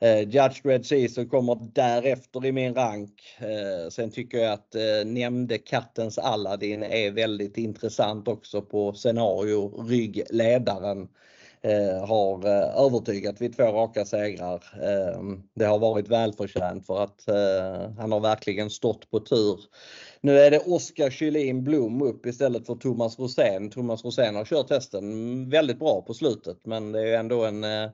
S1: Eh, Judge Red Season kommer därefter i min rank. Eh, sen tycker jag att eh, nämnde kattens Aladdin är väldigt intressant också på scenario ryggledaren. Eh, har eh, övertygat vid två raka segrar. Eh, det har varit välförtjänt för att eh, han har verkligen stått på tur. Nu är det Oskar Kylin Blom upp istället för Thomas Rosén. Thomas Rosén har kört hästen väldigt bra på slutet men det är ändå en, eh,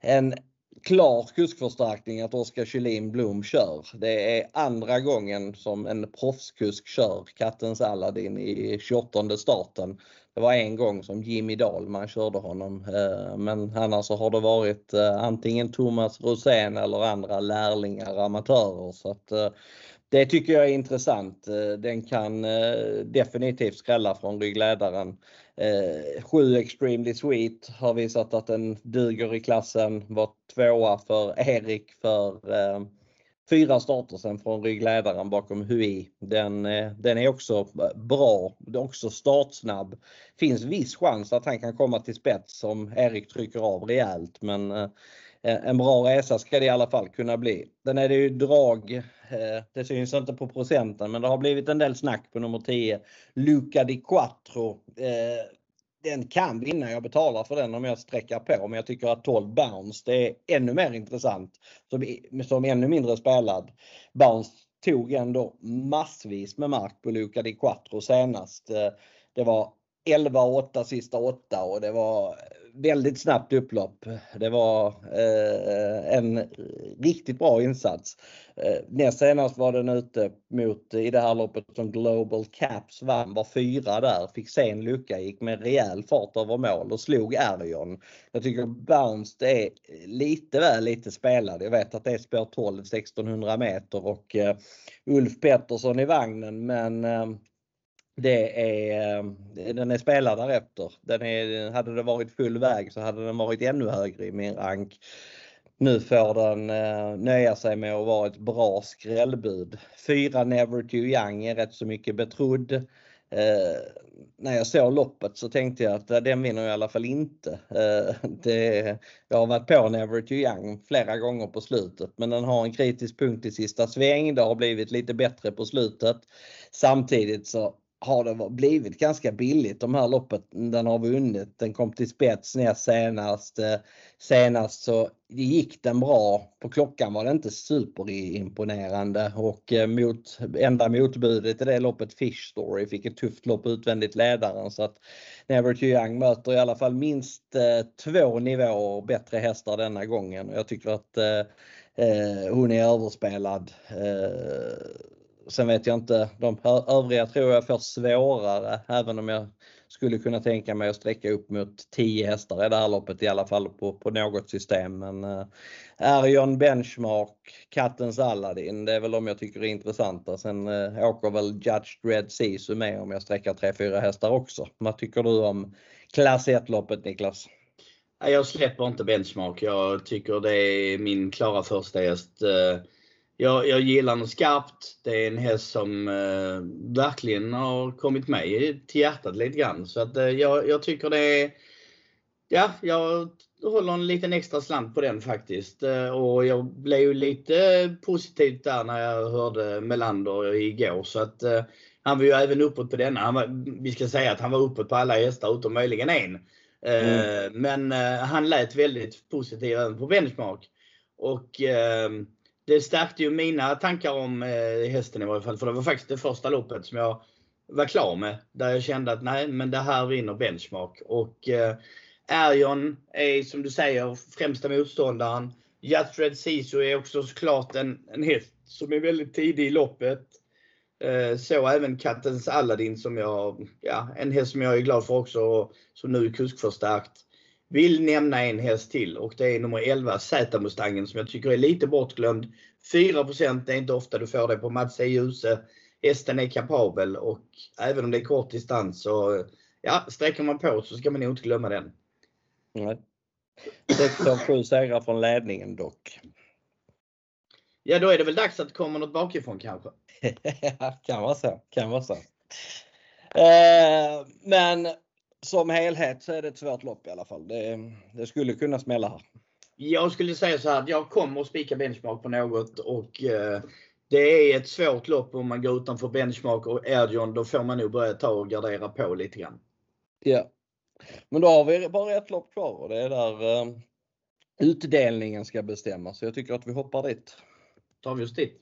S1: en klar kuskförstärkning att Oskar Kylin Blom kör. Det är andra gången som en proffskusk kör Kattens Aladdin i 28 starten. Det var en gång som Jimmy Dahlman körde honom eh, men annars så har det varit eh, antingen Thomas Rosén eller andra lärlingar, amatörer. Så att eh, det tycker jag är intressant. Den kan definitivt skrälla från ryggledaren. Eh, 7 Extremely Sweet har visat att den duger i klassen. Var tvåa för Erik för eh, fyra starter sen från ryggledaren bakom Hui. Den, eh, den är också bra, är också startsnabb. Finns viss chans att han kan komma till spets om Erik trycker av rejält men Eh, en bra resa ska det i alla fall kunna bli. Den är det ju drag, eh, det syns inte på procenten, men det har blivit en del snack på nummer 10. Luca di Quattro. Eh, den kan vinna, jag betalar för den om jag sträcker på, men jag tycker att 12 Bounce det är ännu mer intressant. Som, som ännu mindre spelad. Bounce tog ändå massvis med mark på Luca di Quattro senast. Det var 11-8 sista 8 och det var väldigt snabbt upplopp. Det var eh, en riktigt bra insats. Eh, näst senast var den ute mot i det här loppet som Global Caps vann, var fyra där, fick se en lucka, gick med rejäl fart över mål och slog Arion. Jag tycker Bounce är lite väl lite spelad. Jag vet att det är spår 12 1600 meter och eh, Ulf Pettersson i vagnen men eh, det är, eh, den är spelad därefter. Den är, hade det varit full väg så hade den varit ännu högre i min rank. Nu får den eh, nöja sig med att vara ett bra skrällbud. Fyra Never Too Young är rätt så mycket betrodd. Eh, när jag såg loppet så tänkte jag att den vinner i alla fall inte. Eh, det, jag har varit på Never Too Young flera gånger på slutet men den har en kritisk punkt i sista sväng. Det har blivit lite bättre på slutet. Samtidigt så har det blivit ganska billigt de här loppet den har vunnit. Den kom till spets näst senast. Eh, senast så gick den bra. På klockan var det inte superimponerande och eh, mot, enda motbudet i det loppet Fish Story fick ett tufft lopp utvändigt ledaren så att Never Too Young möter i alla fall minst eh, två nivåer bättre hästar denna gången. Jag tycker att eh hon är överspelad. Eh, Sen vet jag inte, de övriga tror jag får svårare även om jag skulle kunna tänka mig att sträcka upp mot 10 hästar i det här loppet i alla fall på, på något system. Men eh, äh, Arion Benchmark, Kattens Aladdin, det är väl de jag tycker är intressanta. Sen äh, åker väl Judge Red Sisu med om jag sträcker 3-4 hästar också. Vad tycker du om klass 1-loppet Niklas?
S2: Jag släpper inte Benchmark. Jag tycker det är min klara första häst. Äh eh, jag, jag gillar den skarpt. Det är en häst som eh, verkligen har kommit mig till hjärtat lite grann. Så att eh, jag, jag tycker det är, ja, jag håller en liten extra slant på den faktiskt. Eh, och jag blev ju lite positiv där när jag hörde Melander igår. Så att eh, han var ju även uppåt på denna. Han var, vi ska säga att han var uppåt på alla hästar utom möjligen en. Eh, mm. Men eh, han lät väldigt positiv även på benchmark. Och det stärkte ju mina tankar om eh, hästen i varje fall. För det var faktiskt det första loppet som jag var klar med. Där jag kände att nej, men det här vinner benchmark. Och eh, Arion är som du säger främsta motståndaren. Jatred Sisu är också såklart en, en häst som är väldigt tidig i loppet. Eh, så även Kattens Aladdin som jag, ja, en häst som jag är glad för också och som nu är kuskförstärkt. Vill nämna en häst till och det är nummer 11 Z-Mustangen som jag tycker är lite bortglömd. 4 det är inte ofta du får det på Mats E. Djuse. Hästen är kapabel och även om det är kort distans så ja, sträcker man på så ska man nog inte glömma den.
S1: Nej. 6 av 7 segrar från ledningen dock.
S2: Ja, då är det väl dags att det kommer något bakifrån kanske?
S1: kan vara så, kan vara så. Eh, men som helhet så är det ett svårt lopp i alla fall. Det, det skulle kunna smälla här.
S2: Jag skulle säga så här att jag kommer att spika benchmark på något och eh, det är ett svårt lopp om man går utanför benchmark och Erdion. Då får man nog börja ta och gardera på lite grann.
S1: Ja. Men då har vi bara ett lopp kvar och det är där eh, utdelningen ska bestämmas. Så jag tycker att vi hoppar dit.
S2: Tar vi oss dit.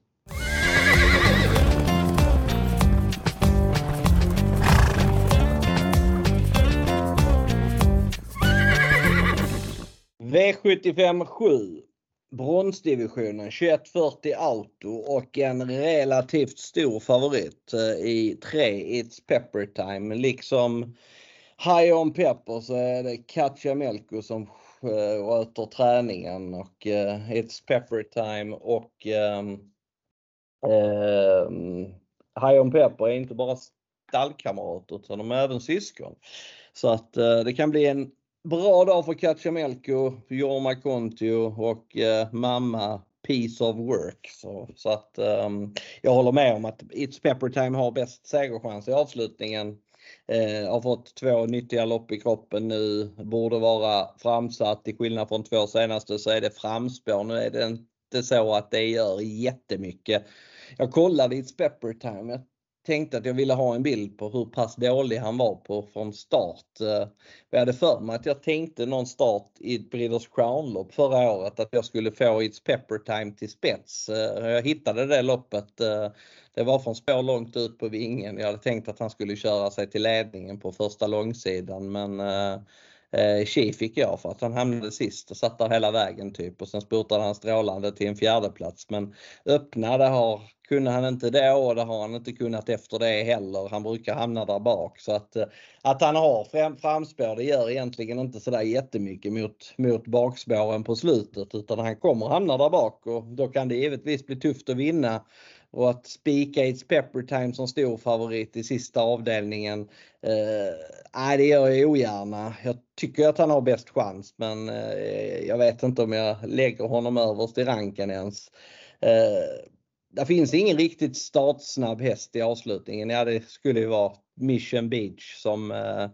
S1: V75 7 bronsdivisionen 2140 Auto och en relativt stor favorit eh, i 3 It's Pepper Time liksom High on Pepper så eh, är det Katja Melko som eh, sköter träningen och uh, It's Pepper time och um, um, High on Pepper är inte bara stallkamrater utan de är även syskon. Så att uh, det kan bli en bra dag för Kacamelko, Jorma Kontio och eh, mamma piece of work. Så, så att um, jag håller med om att It's Pepper Time har bäst segerchans i avslutningen. Eh, har fått två nyttiga lopp i kroppen nu, borde vara framsatt. Till skillnad från två senaste så är det framspår. Nu är det inte så att det gör jättemycket. Jag kollade It's Pepper Time. Jag tänkte att jag ville ha en bild på hur pass dålig han var på från start. Eh, jag hade för mig att jag tänkte någon start i ett Breeders Crown-lopp förra året att jag skulle få It's Pepper Time till spets. Eh, jag hittade det loppet. Eh, det var från spår långt ut på vingen. Jag hade tänkt att han skulle köra sig till ledningen på första långsidan men eh, Chi fick jag för att han hamnade sist och satt där hela vägen typ. Och sen spurtade han strålande till en fjärde plats. Men öppna det har kunde han inte då och det har han inte kunnat efter det heller. Han brukar hamna där bak. Så att, eh, att han har fram, framspår det gör egentligen inte sådär jättemycket mot, mot bakspåren på slutet. Utan han kommer hamna där bak och då kan det givetvis bli tufft att vinna och att spika It's Pepper Time som stor favorit i sista avdelningen. Eh, nej, det gör jag ogärna. Jag tycker att han har bäst chans men eh, jag vet inte om jag lägger honom överst i ranken ens. Eh, det finns ingen riktigt startsnabb häst i avslutningen. Ja, det skulle ju vara Mission Beach som eh,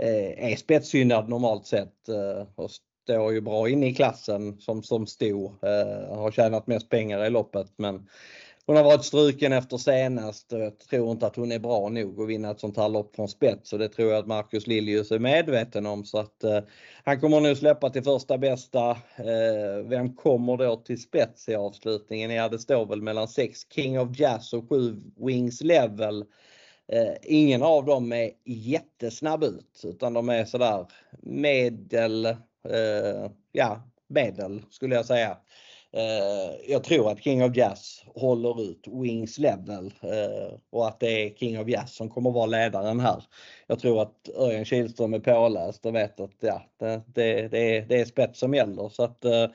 S1: eh är spetsgynnad normalt sett eh, och står ju bra inne i klassen som, som stor. Eh, har tjänat mest pengar i loppet men hon har varit struken efter senast och jag tror inte att hon är bra nog att vinna ett sånt här lopp från spets och det tror jag att Marcus Liljus är medveten om så att eh, han kommer nu släppa till första bästa. Eh, vem kommer då till spets i avslutningen? Ja det står väl mellan 6 King of Jazz och 7 Wings Level. Eh, ingen av dem är jättesnabb ut utan de är sådär medel, eh, ja medel skulle jag säga. Eh, jag tror att King of Jazz håller ut Wings level eh, och att det är King of Jazz som kommer vara ledaren här. Jag tror att Örjan Kihlström är påläst och vet att ja, det, det, det, är, det är spets som gäller. Så att, eh,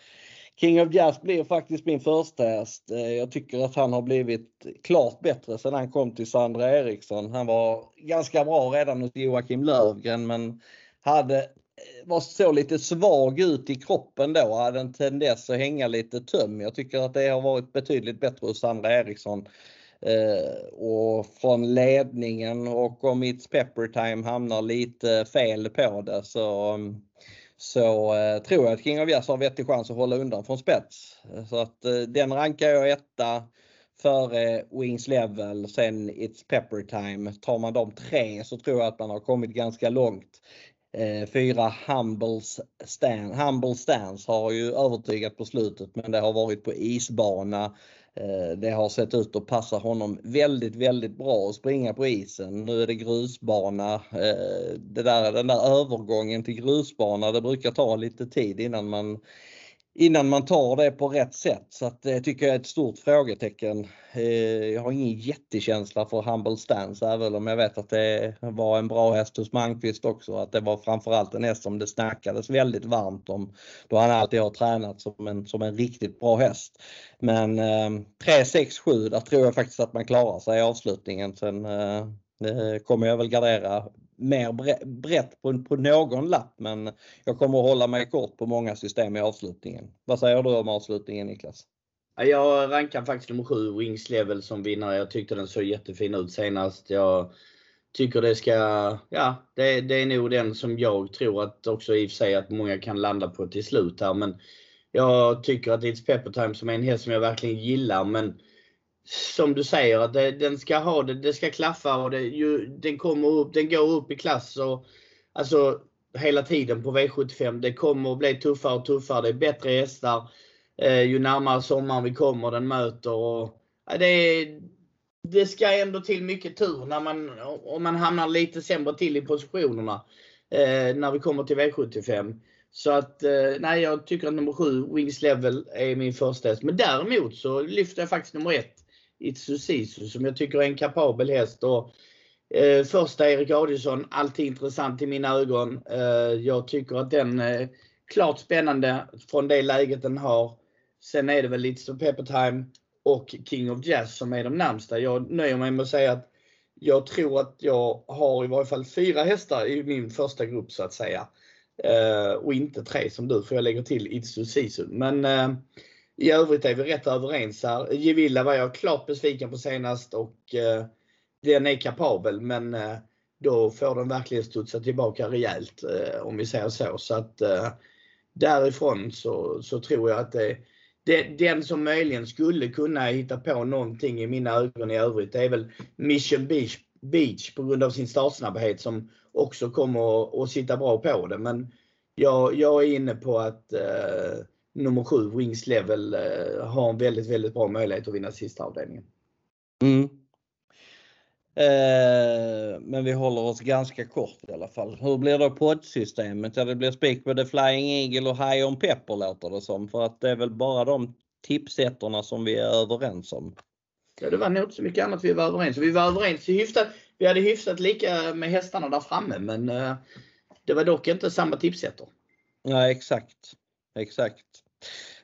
S1: King of Jazz blir faktiskt min första häst. Eh, jag tycker att han har blivit klart bättre sedan han kom till Sandra Eriksson. Han var ganska bra redan hos Joakim Lövgren men hade var så lite svag ut i kroppen då, hade en tendens att hänga lite töm. Jag tycker att det har varit betydligt bättre hos Sandra Eriksson. Eh, och från ledningen och om It's Pepper Time hamnar lite fel på det så, så eh, tror jag att King of Jazz har vettig chans att hålla undan från spets. Så att eh, den rankar jag etta före Wings Level, sen It's Pepper Time. Tar man de tre så tror jag att man har kommit ganska långt. Eh, fyra Humble, stand, Humble Stance har ju övertygat på slutet men det har varit på isbana. Eh, det har sett ut att passa honom väldigt, väldigt bra att springa på isen. Nu är det grusbana. Eh, det där, den där övergången till grusbana, det brukar ta lite tid innan man innan man tar det på rätt sätt. Så att det tycker jag är ett stort frågetecken. Eh, jag har ingen jättekänsla för Humble Stance även om jag vet att det var en bra häst hos Malmqvist också. Att det var framförallt en häst som det snackades väldigt varmt om då han alltid har tränat som en, som en riktigt bra häst. Men eh, 3, 6, 7 där tror jag faktiskt att man klarar sig i avslutningen. Sen eh, eh kommer jag väl gardera mer brett på, på någon lapp men jag kommer att hålla mig kort på många system i avslutningen. Vad säger du om avslutningen Niklas?
S2: Jag rankar faktiskt nummer 7, Wings Level, som vinnare. Jag tyckte den såg jättefin ut senast. Jag tycker det ska, ja, det, det är nog den som jag tror att också i och för sig att många kan landa på till slut här. Men jag tycker att It's Pepper Time som är en häst som jag verkligen gillar men som du säger, att det, den ska ha det, det ska klaffa och det, ju, den, kommer upp, den går upp i klass. Och, alltså hela tiden på V75. Det kommer att bli tuffare och tuffare. Det är bättre hästar eh, ju närmare sommaren vi kommer den möter. Och, ja, det, det ska ändå till mycket tur när man, om man hamnar lite sämre till i positionerna eh, när vi kommer till V75. Så att, eh, nej jag tycker att nummer 7, Wings Level, är min första häst. Men däremot så lyfter jag faktiskt nummer 1, Itsu Sisu som jag tycker är en kapabel häst. Och Eh, första Erik Adielsson, alltid intressant i mina ögon. Eh, jag tycker att den är klart spännande från det läget den har. Sen är det väl lite som Peppertime och King of Jazz som är de närmsta. Jag nöjer mig med att säga att jag tror att jag har i varje fall fyra hästar i min första grupp så att säga. Eh, och inte tre som du, för jag lägger till Itsu Sisu. Men eh, i övrigt är vi rätt överens här. Gevilla var jag klart besviken på senast och eh, den är kapabel men eh, då får den verkligen studsa tillbaka rejält eh, om vi säger så. Så att eh, därifrån så, så tror jag att det, det, den som möjligen skulle kunna hitta på någonting i mina ögon i övrigt det är väl Mission Beach, Beach på grund av sin startsnabbhet som också kommer att, att sitta bra på det. Men jag, jag är inne på att eh, nummer 7, Wings Level, eh, har en väldigt, väldigt bra möjlighet att vinna sista avdelningen.
S1: Mm. Eh, men vi håller oss ganska kort i alla fall. Hur blir då poddsystemet? Ja, det blir spik på The Flying Eagle och High on Pepper låter det som. För att det är väl bara de tipsetterna som vi är överens om.
S2: Ja, det var nog inte så mycket annat vi var överens om. Vi var överens hyfsat, vi hade hyfsat lika med hästarna där framme men eh, det var dock inte samma tipsetter.
S1: Nej, exakt. Exakt.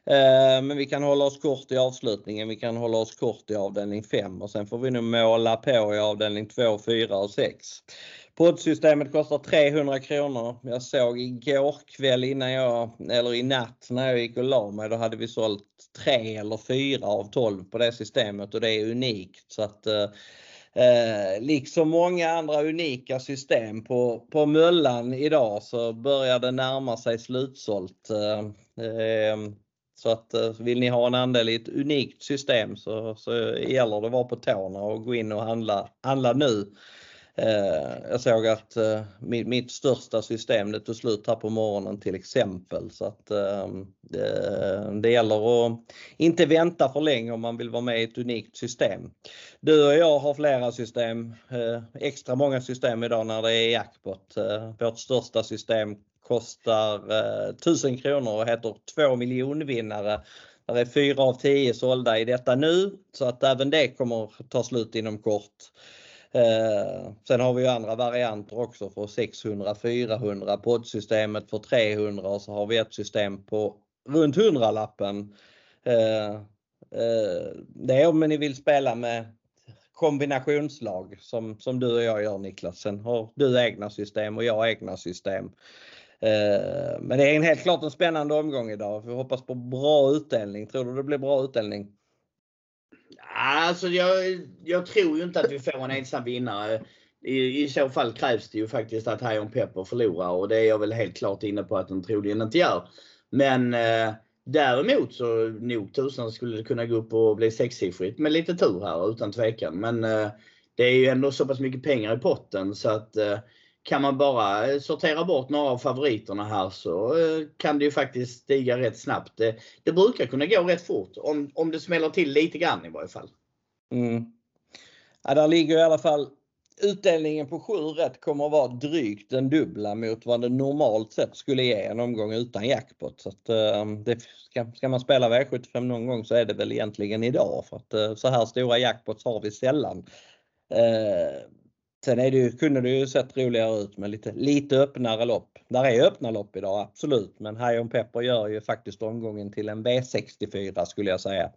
S1: Eh, men vi kan hålla oss kort i avslutningen. Vi kan hålla oss kort i avdelning 5 och sen får vi nu måla på i avdelning 2, 4 och 6. Poddsystemet kostar 300 kronor. Jag såg igår kväll innan jag, eller i natt när jag gick och la mig, då hade vi sålt 3 eller 4 av 12 på det systemet och det är unikt. Så att eh, Eh, liksom många andra unika system på, på Möllan idag så börjar det närma sig slutsålt. Eh, ehm, så att eh, vill ni ha en andel i ett unikt system så, så gäller det att vara på tårna och gå in och handla, handla nu. Eh, jag såg att eh, mitt, mitt, största system det tog slut här på morgonen till exempel. Så att ehm, det, det gäller att inte vänta för länge om man vill vara med i ett unikt system. Du och jag har flera system, eh, extra många system idag när det är jackpot. Eh, vårt största system kostar eh, 1000 kronor och heter 2 miljonvinnare. Det är 4 av 10 sålda i detta nu så att även det kommer ta slut inom kort. Eh, sen har vi ju andra varianter också för 600, 400, poddsystemet för 300 och så har vi ett system på runt 100-lappen. Eh, eh, det är om ni vill spela med kombinationslag som, som du och jag gör Niklas. Sen har du egna system och jag egna system. Eh, men det är en helt klart en spännande omgång idag. Vi hoppas på bra utdelning. Tror du det blir bra utdelning?
S2: Alltså jag, jag tror ju inte att vi får en ensam vinnare. I, I så fall krävs det ju faktiskt att Hayon Pepper förlorar och det är jag väl helt klart inne på att den troligen inte gör. Men eh, däremot så nog tusan skulle det kunna gå upp och bli sexsiffrigt med lite tur här utan tvekan. Men eh, det är ju ändå så pass mycket pengar i potten så att eh, kan man bara eh, sortera bort några av favoriterna här så eh, kan det ju faktiskt stiga rätt snabbt. Det, det brukar kunna gå rätt fort om, om det smäller till lite grann i varje fall.
S1: Mm. Ja, där ligger i alla fall utdelningen på 7 rätt kommer att vara drygt den dubbla mot vad det normalt sett skulle ge en omgång utan jackpot. Så att, eh, det ska, ska, man spela V75 någon gång så är det väl egentligen idag för att så här stora jackpots har vi sällan. Sen är det ju, kunde det ju sett roligare ut med lite, lite öppnare lopp. Där är öppna lopp idag, absolut. Men Hajon Pepper gör ju faktiskt omgången till en V64 skulle jag säga.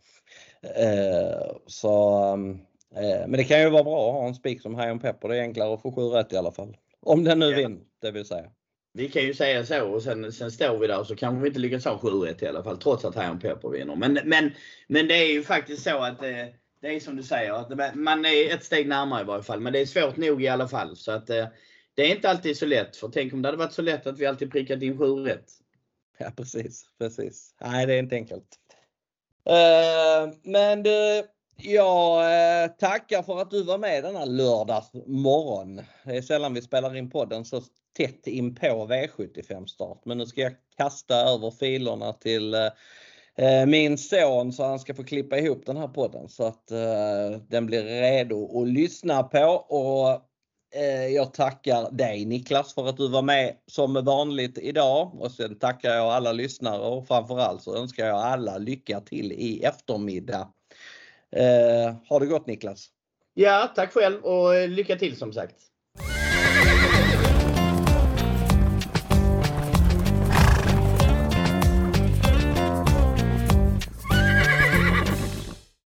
S1: Eh, så, eh, men det kan ju vara bra att ha en spik som Hajon Pepper. Det är enklare att få 7 rätt i alla fall. Om den nu ja. vinner, det vill säga.
S2: Vi kan ju säga så och sen, sen står vi där så kanske vi inte lyckas ha 7 rätt i alla fall trots att Hajon Pepper vinner. Men, men, men det är ju faktiskt så att eh, det är som du säger, man är ett steg närmare i varje fall. Men det är svårt nog i alla fall. Så att, eh, det är inte alltid så lätt. För tänk om det hade varit så lätt att vi alltid prickat in 7 rätt.
S1: Ja precis, precis. Nej det är inte enkelt. Uh, men du, jag uh, tackar för att du var med denna lördagsmorgon. Det är sällan vi spelar in podden så tätt in på V75 start. Men nu ska jag kasta över filerna till uh, Eh, min son så han ska få klippa ihop den här podden så att eh, den blir redo att lyssna på. Och eh, jag tackar dig Niklas för att du var med som vanligt idag. Och sen tackar jag alla lyssnare och framförallt så önskar jag alla lycka till i eftermiddag. Eh, ha det gott Niklas!
S2: Ja, tack själv och eh, lycka till som sagt.